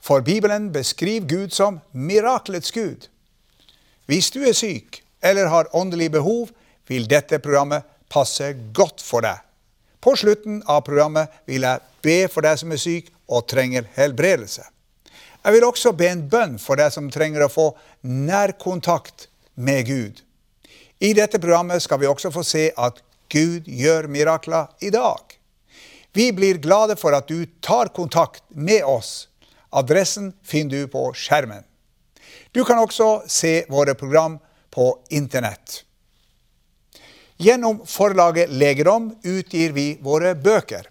For Bibelen beskriver Gud som miraklets Gud. Hvis du er syk eller har åndelig behov, vil dette programmet passe godt for deg. På slutten av programmet vil jeg be for deg som er syk og trenger helbredelse. Jeg vil også be en bønn for deg som trenger å få nærkontakt med Gud. I dette programmet skal vi også få se at Gud gjør mirakler i dag. Vi blir glade for at du tar kontakt med oss. Adressen finner du på skjermen. Du kan også se våre program på Internett. Gjennom forlaget Legedom utgir vi våre bøker.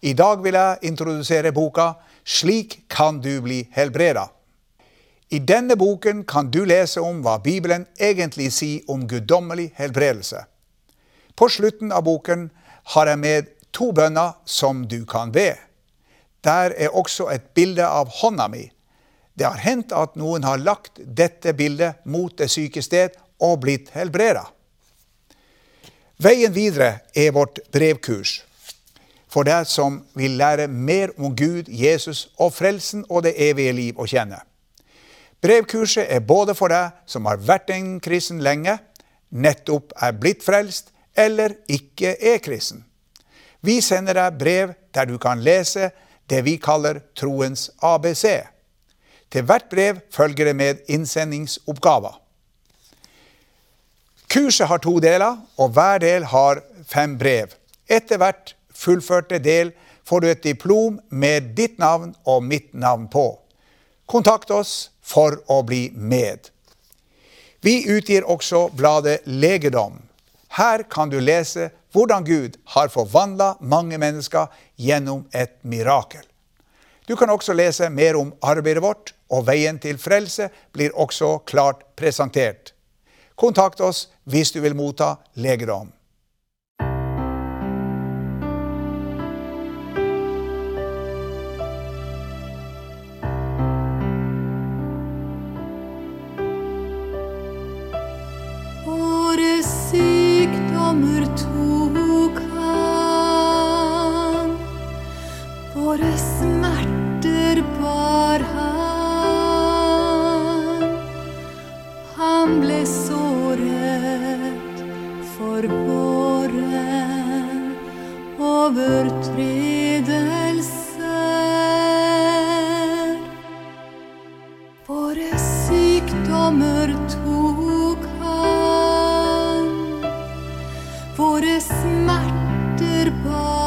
I dag vil jeg introdusere boka 'Slik kan du bli helbreda'. I denne boken kan du lese om hva Bibelen egentlig sier om guddommelig helbredelse. På slutten av boken har jeg med to bønner som du kan be. Der er også et bilde av hånda mi. Det har hendt at noen har lagt dette bildet mot det syke sted og blitt helbreda. Veien videre er vårt brevkurs. For deg som vil lære mer om Gud, Jesus og frelsen og det evige liv å kjenne. Brevkurset er både for deg som har vært en kristen lenge, nettopp er blitt frelst, eller ikke er kristen. Vi sender deg brev der du kan lese det vi kaller troens ABC. Til hvert brev følger det med innsendingsoppgaver. Kurset har to deler, og hver del har fem brev. Etter hvert fullførte del får du et diplom med ditt navn og mitt navn på. Kontakt oss for å bli med. Vi utgir også bladet Legedom. Her kan du lese hvordan Gud har forvandla mange mennesker gjennom et mirakel. Du kan også lese mer om arbeidet vårt, og veien til frelse blir også klart presentert. Kontakt oss hvis du vil motta legedom. Våre sykdommer tok han, våre smerter bar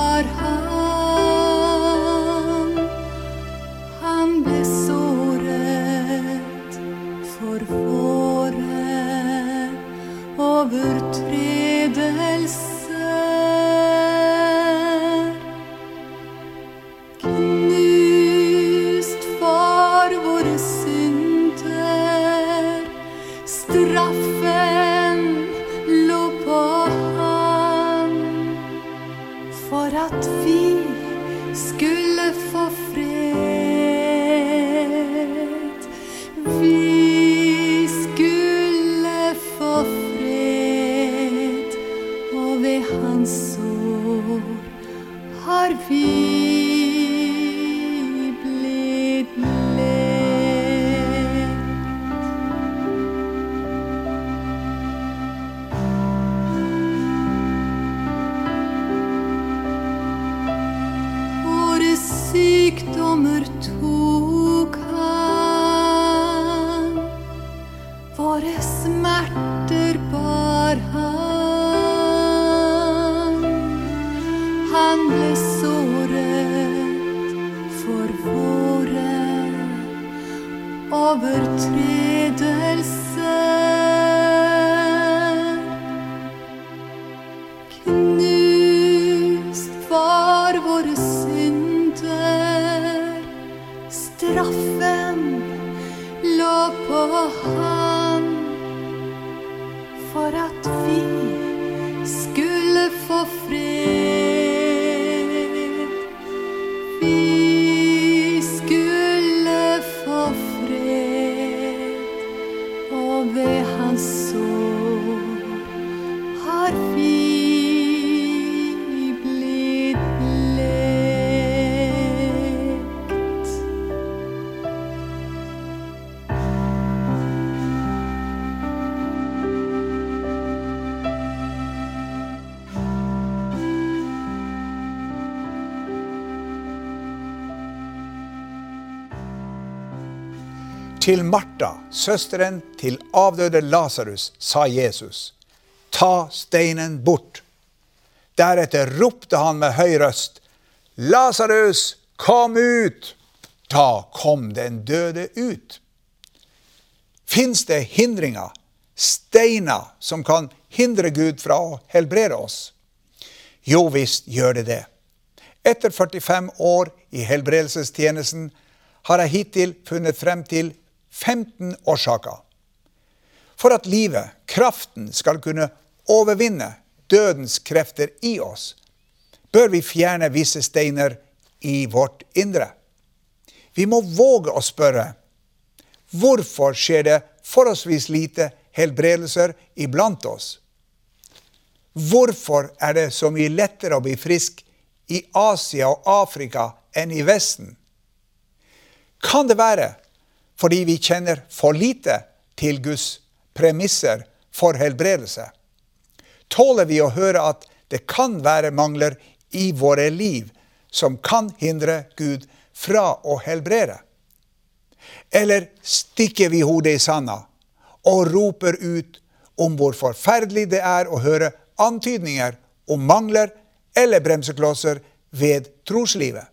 har våre synder, straffen lå på han for at vi skulle få fred. Til Martha, søsteren til avdøde Lasarus, sa Jesus, ta steinen bort. Deretter ropte han med høy røst, Lasarus, kom ut! Da kom den døde ut. Fins det hindringer, steiner, som kan hindre Gud fra å helbrede oss? Jo visst gjør det det. Etter 45 år i helbredelsestjenesten har jeg hittil funnet frem til 15 årsaker. For at livet, kraften, skal kunne overvinne dødens krefter i oss, bør vi fjerne visse steiner i vårt indre. Vi må våge å spørre hvorfor skjer det forholdsvis lite helbredelser iblant oss? Hvorfor er det så mye lettere å bli frisk i Asia og Afrika enn i Vesten? Kan det være fordi vi kjenner for lite til Guds premisser for helbredelse? Tåler vi å høre at det kan være mangler i våre liv som kan hindre Gud fra å helbrede? Eller stikker vi hodet i sanda og roper ut om hvor forferdelig det er å høre antydninger om mangler eller bremseklosser ved troslivet?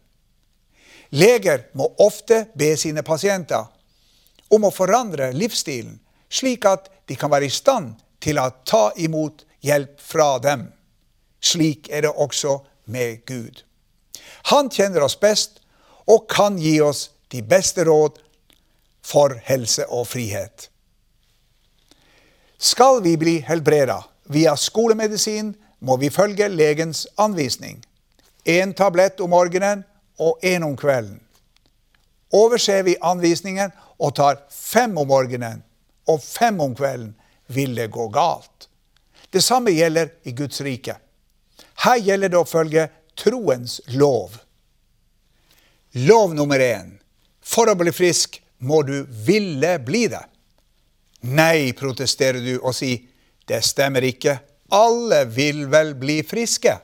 Leger må ofte be sine pasienter om å forandre livsstilen, slik at de kan være i stand til å ta imot hjelp fra dem. Slik er det også med Gud. Han kjenner oss best og kan gi oss de beste råd for helse og frihet. Skal vi bli helbreda via skolemedisin, må vi følge legens anvisning. Én tablett om morgenen og én om kvelden. Overser vi anvisningen og tar fem om morgenen og fem om kvelden, vil det gå galt. Det samme gjelder i Guds rike. Her gjelder det å følge troens lov. Lov nummer én. For å bli frisk må du ville bli det. Nei, protesterer du og sier, det stemmer ikke. Alle vil vel bli friske?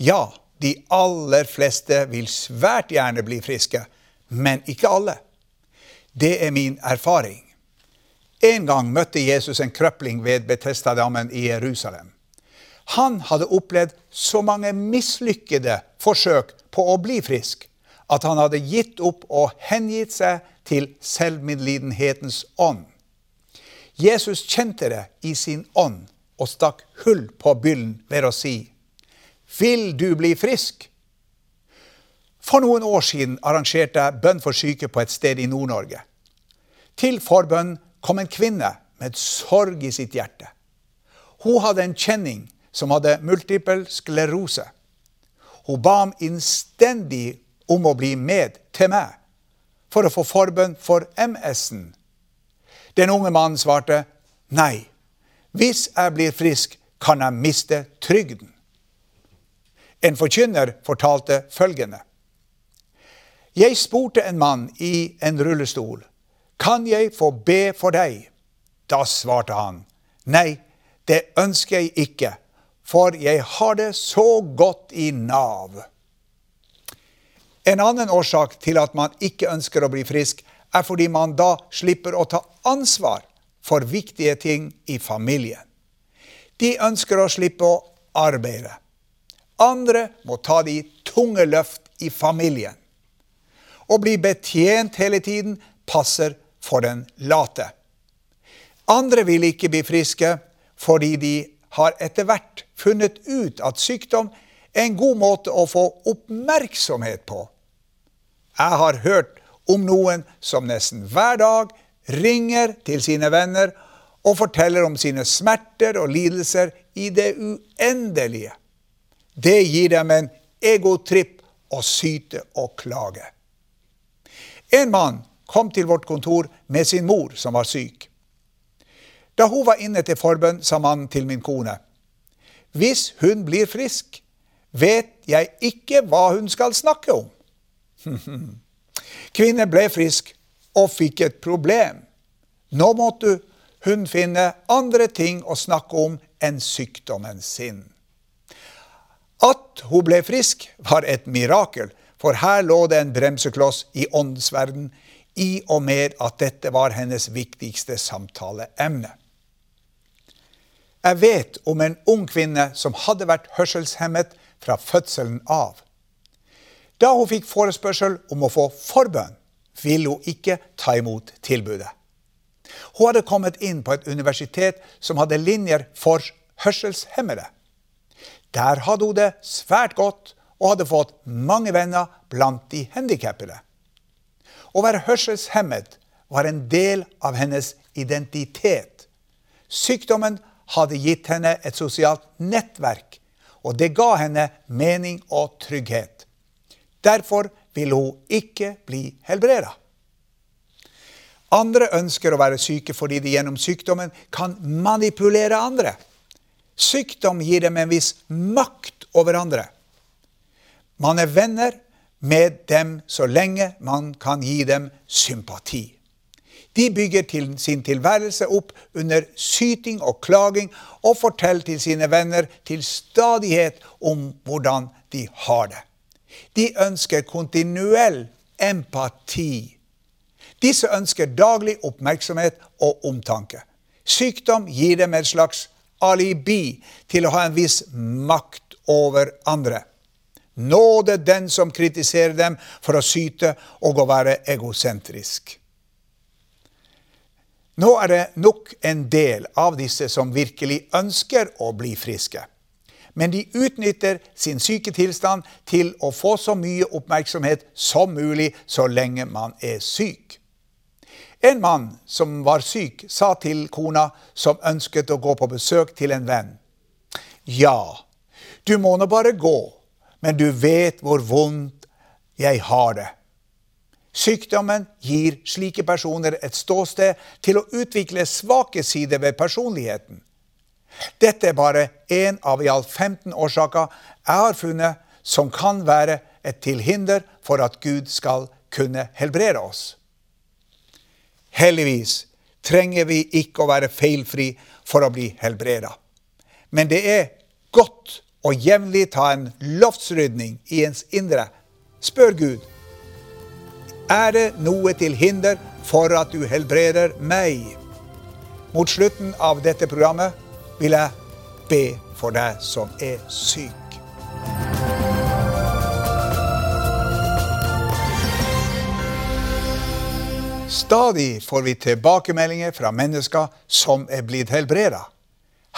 Ja, de aller fleste vil svært gjerne bli friske, men ikke alle. Det er min erfaring. En gang møtte Jesus en krøpling ved Betestadammen i Jerusalem. Han hadde opplevd så mange mislykkede forsøk på å bli frisk at han hadde gitt opp og hengitt seg til selvmedlidenhetens ånd. Jesus kjente det i sin ånd og stakk hull på byllen ved å si, Vil du bli frisk? For noen år siden arrangerte jeg bønn for syke på et sted i Nord-Norge. Til forbønn kom en kvinne med sorg i sitt hjerte. Hun hadde en kjenning som hadde multiple sklerose. Hun ba om innstendig om å bli med til meg for å få forbønn for MS-en. Den unge mannen svarte nei. Hvis jeg blir frisk, kan jeg miste trygden. En forkynner fortalte følgende. Jeg spurte en mann i en rullestol. Kan jeg få be for deg? Da svarte han. Nei, det ønsker jeg ikke, for jeg har det så godt i Nav. En annen årsak til at man ikke ønsker å bli frisk, er fordi man da slipper å ta ansvar for viktige ting i familien. De ønsker å slippe å arbeide. Andre må ta de tunge løft i familien. Å bli betjent hele tiden passer for den late. Andre vil ikke bli friske fordi de har etter hvert funnet ut at sykdom er en god måte å få oppmerksomhet på. Jeg har hørt om noen som nesten hver dag ringer til sine venner og forteller om sine smerter og lidelser i det uendelige. Det gir dem en egotripp å syte og klage. En mann kom til vårt kontor med sin mor, som var syk. Da hun var inne til forbønn, sa mannen til min kone, hvis hun blir frisk, vet jeg ikke hva hun skal snakke om. Kvinnen ble frisk og fikk et problem. Nå måtte hun finne andre ting å snakke om enn sykdommen sin. At hun ble frisk, var et mirakel, for her lå det en bremsekloss i åndsverden, i og med at dette var hennes viktigste samtaleemne. Jeg vet om en ung kvinne som hadde vært hørselshemmet fra fødselen av. Da hun fikk forespørsel om å få forbønn, ville hun ikke ta imot tilbudet. Hun hadde kommet inn på et universitet som hadde linjer for hørselshemmede. Der hadde hun det svært godt og hadde fått mange venner blant de handikappede. Å være hørselshemmet var en del av hennes identitet. Sykdommen hadde gitt henne et sosialt nettverk, og det ga henne mening og trygghet. Derfor ville hun ikke bli helbreda. Andre ønsker å være syke fordi de gjennom sykdommen kan manipulere andre. Sykdom gir dem en viss makt over andre. Man er venner med dem så lenge man kan gi dem sympati. De bygger til sin tilværelse opp under syting og klaging og forteller til sine venner til stadighet om hvordan de har det. De ønsker kontinuell empati. Disse ønsker daglig oppmerksomhet og omtanke. Sykdom gir dem et slags alibi til å ha en viss makt over andre. Nåde den som kritiserer dem for å syte og å være egosentrisk. Nå er det nok en del av disse som virkelig ønsker å bli friske. Men de utnytter sin syke tilstand til å få så mye oppmerksomhet som mulig så lenge man er syk. En mann som var syk, sa til kona som ønsket å gå på besøk til en venn. Ja, du må nå bare gå, men du vet hvor vondt jeg har det. Sykdommen gir slike personer et ståsted til å utvikle svake sider ved personligheten. Dette er bare én av i alt 15 årsaker jeg har funnet som kan være et tilhinder for at Gud skal kunne helbrede oss. Heldigvis trenger vi ikke å være feilfri for å bli helbreda. Men det er godt å jevnlig ta en loftsrydning i ens indre. Spør Gud er det noe til hinder for at du helbreder meg? Mot slutten av dette programmet vil jeg be for deg som er syk. Stadig får vi tilbakemeldinger fra mennesker som er blitt helbreda.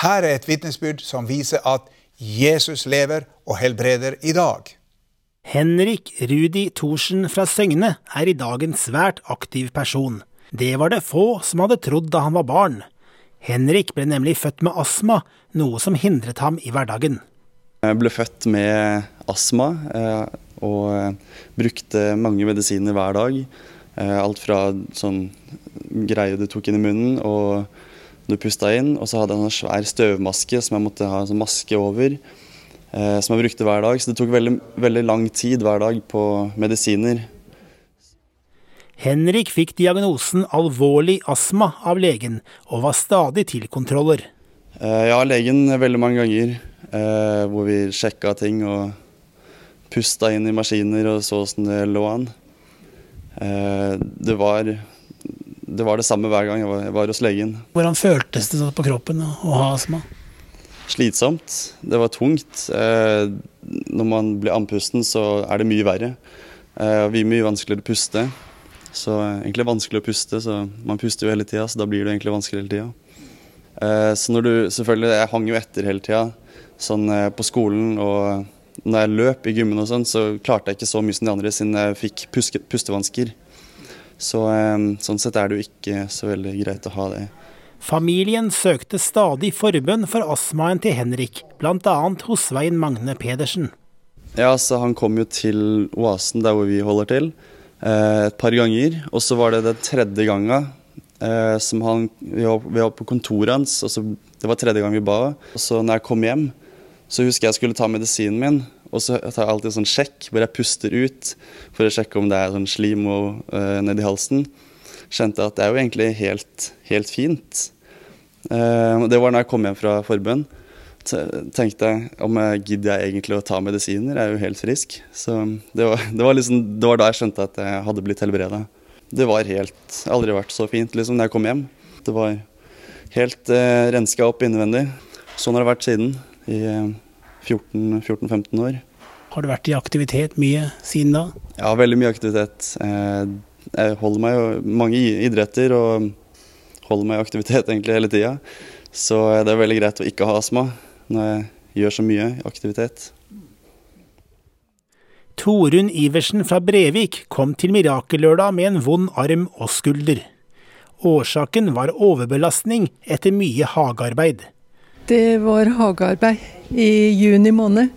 Her er et vitnesbyrd som viser at Jesus lever og helbreder i dag. Henrik Rudi Thorsen fra Søgne er i dag en svært aktiv person. Det var det få som hadde trodd da han var barn. Henrik ble nemlig født med astma, noe som hindret ham i hverdagen. Jeg ble født med astma eh, og eh, brukte mange medisiner hver dag. Eh, alt fra sånn greie du tok inn i munnen og du pusta inn, og så hadde jeg en svær støvmaske som jeg måtte ha en sånn maske over. Eh, som jeg brukte hver dag. Så det tok veldig, veldig lang tid hver dag på medisiner. Henrik fikk diagnosen alvorlig astma av legen, og var stadig til kontroller. Eh, ja, legen veldig mange ganger, eh, hvor vi sjekka ting og pusta inn i maskiner og så åssen det lå an. Det var, det var det samme hver gang jeg var, jeg var hos legen. Hvordan føltes det på kroppen å ha astma? slitsomt. Det var tungt. Eh, når man blir andpusten, så er det mye verre. Eh, vi er mye vanskeligere å puste. Så egentlig vanskelig å puste, så man puster jo hele tida, så da blir det egentlig vanskelig hele tida. Eh, så når du Selvfølgelig, jeg hang jo etter hele tida, sånn på skolen og når jeg løp i gymmen og sånn, så klarte jeg ikke så mye som de andre siden jeg fikk pustevansker. Så sånn sett er det jo ikke så veldig greit å ha det. Familien søkte stadig forbønn for astmaen til Henrik, bl.a. hos Svein Magne Pedersen. Ja, så Han kom jo til oasen der hvor vi holder til, et par ganger. Og så var det den tredje gangen eh, som han, vi var, vi, var, på kontoret hans, og så, det var tredje gang vi ba. Og så når jeg kom hjem, så husker jeg jeg skulle ta medisinen min. Og så tar jeg alltid sånn sjekk hvor jeg puster ut for å sjekke om det er sånn slim og, uh, nedi halsen. Kjente at det er jo egentlig helt, helt fint. Uh, det var når jeg kom hjem fra forbønn. Tenkte jeg om jeg gidder jeg egentlig å ta medisiner, jeg er jo helt frisk. Så det var, det var, liksom, det var da jeg skjønte at jeg hadde blitt helbreda det var helt Aldri vært så fint liksom da jeg kom hjem. Det var helt eh, renska opp innvendig. Sånn har det vært siden, i eh, 14-15 år. Har du vært i aktivitet mye siden da? Ja, veldig mye aktivitet. Eh, jeg holder meg jo mange idretter og holder meg i aktivitet egentlig hele tida. Så eh, det er veldig greit å ikke ha astma når jeg gjør så mye aktivitet. Torunn Iversen fra Brevik kom til Mirakellørdag med en vond arm og skulder. Årsaken var overbelastning etter mye hagearbeid. Det var hagearbeid i juni måned.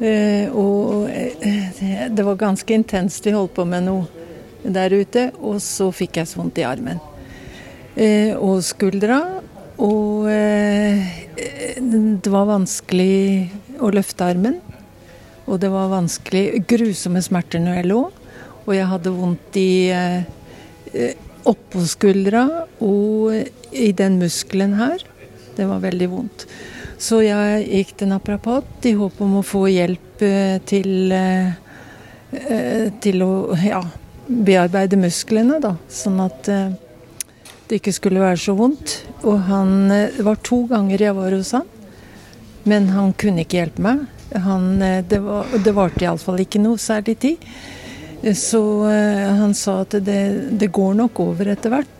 Eh, og eh, det var ganske intenst. Vi holdt på med noe der ute. Og så fikk jeg så vondt i armen. Eh, og skuldra. Og det var vanskelig å løfte armen. Og det var vanskelig. Grusomme smerter når jeg lå. Og jeg hadde vondt i oppå skuldra og i den muskelen her. Det var veldig vondt. Så jeg gikk til naprapat i håp om å få hjelp eh, til, eh, til å ja, bearbeide musklene, da. Sånn at eh, det ikke skulle være så vondt. Og han, det var to ganger jeg var hos han, men han kunne ikke hjelpe meg. Han, eh, det, var, det varte iallfall ikke noe særlig tid. Så han sa at det, det, går nok over etter hvert.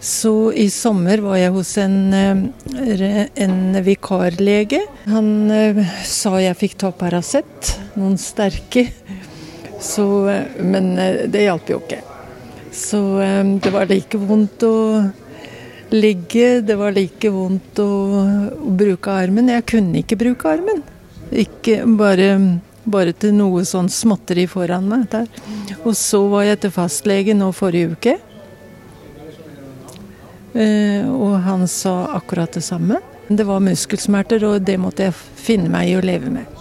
Så i sommer var jeg hos en, uh, en vikarlege. Han uh, sa jeg fikk ta Paracet, noen sterke. Så, men det hjalp jo ikke. Så det var like vondt å ligge. Det var like vondt å, å, bruke armen. Jeg kunne ikke bruke armen. Ikke bare, bare til noe sånn småtteri foran meg der. Og så var jeg til fastlege nå forrige uke. Eh, og han sa akkurat det samme. Det var muskelsmerter, og det måtte jeg finne meg i å leve med.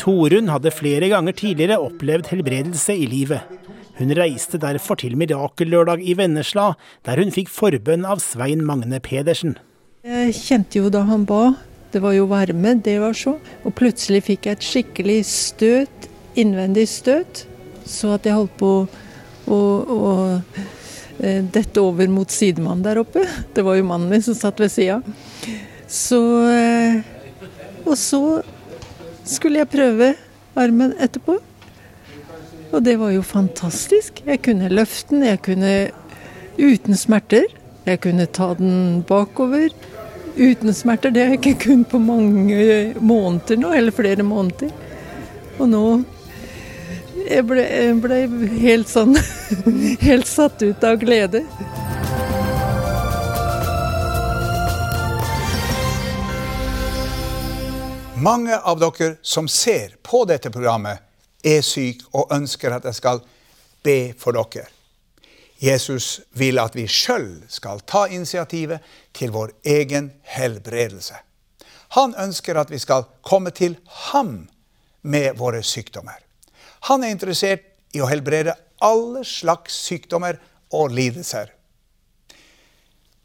Torunn hadde flere ganger tidligere opplevd helbredelse i livet. Hun reiste derfor til Mirakellørdag i Vennesla, der hun fikk forbønn av Svein Magne Pedersen. Jeg kjente jo da han ba, det var jo varme, det var så. Og plutselig fikk jeg et skikkelig støt, innvendig støt, så at jeg holdt på å, å eh, dette over mot sidemannen der oppe. Det var jo mannen min som satt ved sida. Så eh, Og så skulle jeg prøve armen etterpå. Og det var jo fantastisk. Jeg kunne løfte den, jeg kunne uten smerter. Jeg kunne ta den bakover uten smerter. Det har jeg ikke kunnet på mange måneder nå, eller flere måneder. Og nå Jeg ble, jeg ble helt sånn Helt satt ut av glede. Mange av dere som ser på dette programmet, er syke og ønsker at jeg skal be for dere. Jesus vil at vi sjøl skal ta initiativet til vår egen helbredelse. Han ønsker at vi skal komme til ham med våre sykdommer. Han er interessert i å helbrede alle slags sykdommer og lidelser.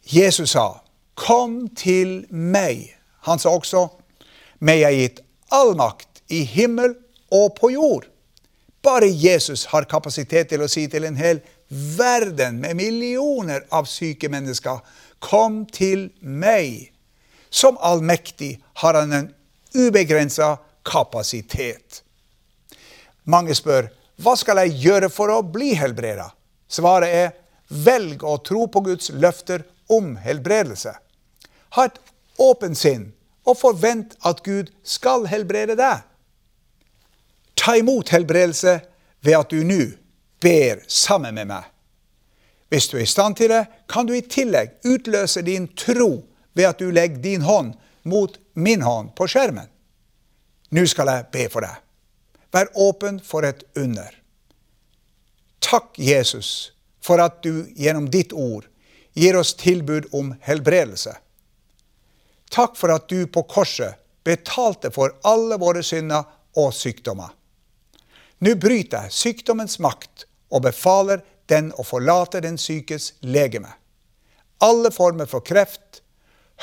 Jesus sa, 'Kom til meg'. Han sa også, 'Meg er gitt all makt i himmel og på jord'. Bare Jesus har kapasitet til å si til en hel verden med millioner av syke mennesker, kom til meg. Som allmektig har han en ubegrensa kapasitet. Mange spør hva skal jeg gjøre for å bli helbreda? Svaret er velg å tro på Guds løfter om helbredelse. Ha et åpent sinn og forvent at Gud skal helbrede deg. Ta imot helbredelse ved at du nå ber sammen med meg. Hvis du er i stand til det, kan du i tillegg utløse din tro ved at du legger din hånd mot min hånd på skjermen. Nå skal jeg be for deg. Vær åpen for et under. Takk, Jesus, for at du gjennom ditt ord gir oss tilbud om helbredelse. Takk for at du på korset betalte for alle våre synder og sykdommer. Nå bryter jeg sykdommens makt og befaler den å forlate den sykes legeme. Alle former for kreft,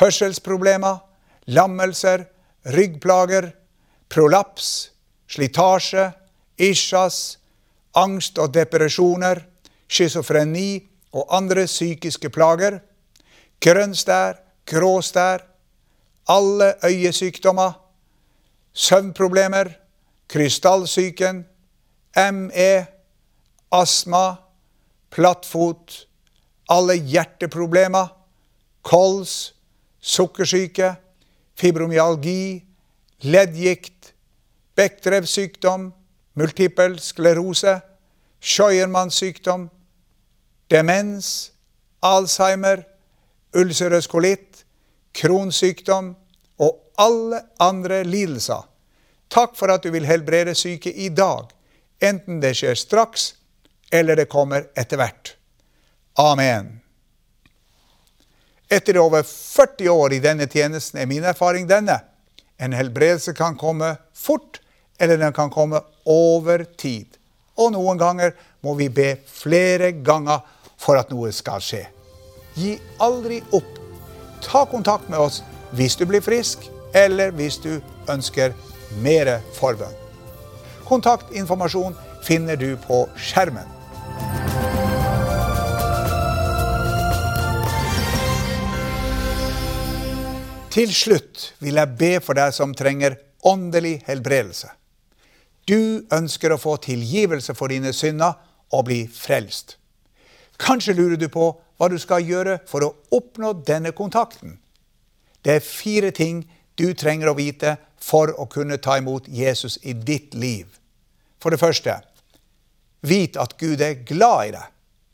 hørselsproblemer, lammelser, ryggplager, prolaps, slitasje, isjas, angst og depresjoner, schizofreni og andre psykiske plager, grønnstær, gråstær, alle øyesykdommer, søvnproblemer, krystallsyken, ME, astma, plattfot, alle hjerteproblemer, kols, sukkersyke, fibromyalgi, leddgikt, Bechdrev-sykdom, multipel sklerose, Scheuermanns sykdom, demens, Alzheimer, ulcerøs kolitt, kronsykdom og alle andre lidelser. Takk for at du vil helbrede syke i dag, enten det skjer straks eller det kommer etter hvert. Amen. Etter over 40 år i denne tjenesten er min erfaring denne. En helbredelse kan komme fort, eller den kan komme over tid. Og noen ganger må vi be flere ganger for at noe skal skje. Gi aldri opp. Ta kontakt med oss hvis du blir frisk, eller hvis du ønsker mer forbønn. Kontaktinformasjon finner du på skjermen. Til slutt vil jeg be for deg som trenger åndelig helbredelse. Du ønsker å få tilgivelse for dine synder og bli frelst. Kanskje lurer du på hva du skal gjøre for å oppnå denne kontakten. Det er fire ting du trenger å vite for å kunne ta imot Jesus i ditt liv. For det første, vit at Gud er glad i deg.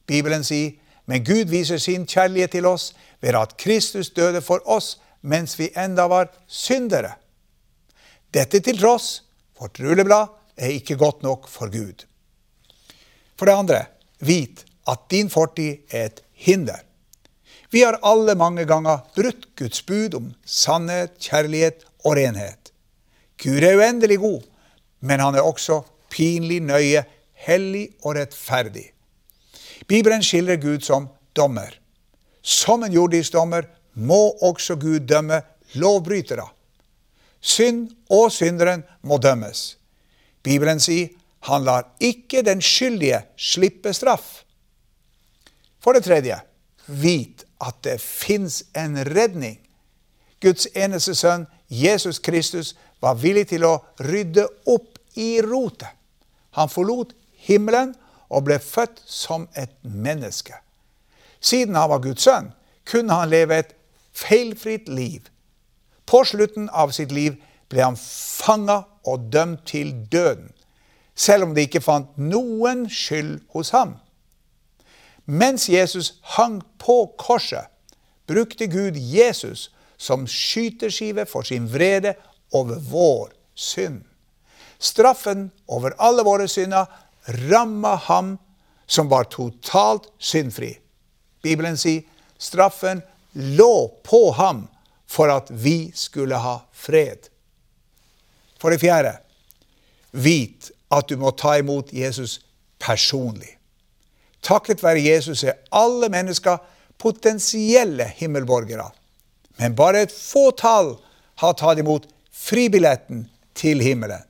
Bibelen sier, men Gud viser sin kjærlighet til oss ved at Kristus døde for oss mens vi enda var syndere. Dette til tross, vårt rulleblad er ikke godt nok for Gud. For det andre, vit at din fortid er et hinder. Vi har alle mange ganger brutt Guds bud om sannhet, kjærlighet og renhet. Gud er uendelig god, men han er også pinlig nøye, hellig og rettferdig. Bibelen skildrer Gud som dommer. Som en jordisk dommer må også Gud dømme lovbrytere. Synd og synderen må dømmes. Bibelen sier han lar ikke den skyldige slippe straff. For det tredje, vit at det fins en redning. Guds eneste sønn, Jesus Kristus, var villig til å rydde opp i rotet. Han forlot himmelen og ble født som et menneske. Siden han var Guds sønn, kunne han leve et feilfritt liv. På slutten av sitt liv ble han fanga og dømt til døden, selv om de ikke fant noen skyld hos ham. Mens Jesus hang på korset, brukte Gud Jesus som skyteskive for sin vrede over vår synd. Straffen over alle våre synder ramma ham som var totalt syndfri. Bibelen sier straffen lå på ham for at vi skulle ha fred. For det fjerde, vit at du må ta imot Jesus personlig. Takket være Jesus er alle mennesker potensielle himmelborgere. Men bare et fåtall har tatt imot fribilletten til himmelen.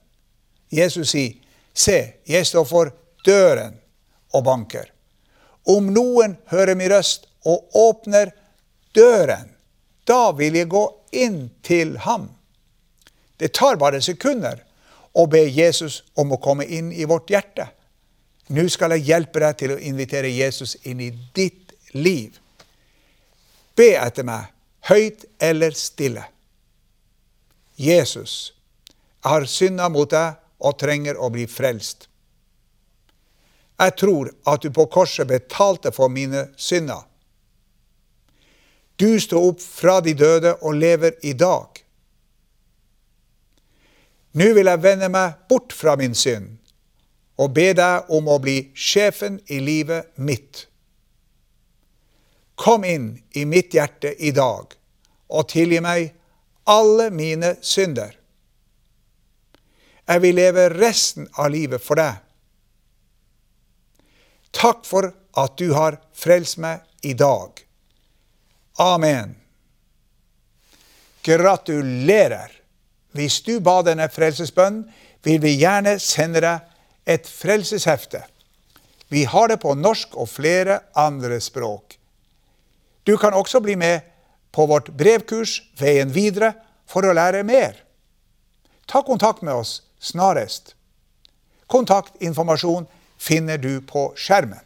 Jesus sier, 'Se, jeg står for døren og banker.' Om noen hører min røst og åpner døren. Da vil jeg gå inn til ham. Det tar bare sekunder å be Jesus om å komme inn i vårt hjerte. Nå skal jeg hjelpe deg til å invitere Jesus inn i ditt liv. Be etter meg, høyt eller stille. Jesus, jeg har synda mot deg og trenger å bli frelst. Jeg tror at du på korset betalte for mine synder. Du står opp fra de døde og lever i dag. Nå vil jeg vende meg bort fra min synd og be deg om å bli sjefen i livet mitt. Kom inn i mitt hjerte i dag og tilgi meg alle mine synder. Jeg vil leve resten av livet for deg. Takk for at du har frelst meg i dag. Amen. Gratulerer! Hvis du ba denne frelsesbønnen, vil vi gjerne sende deg et frelseshefte. Vi har det på norsk og flere andre språk. Du kan også bli med på vårt brevkurs Veien videre for å lære mer. Ta kontakt med oss snarest. Kontaktinformasjon finner du på skjermen.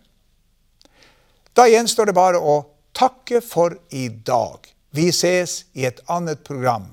Da gjenstår det bare å takke for i dag. Vi ses i et annet program.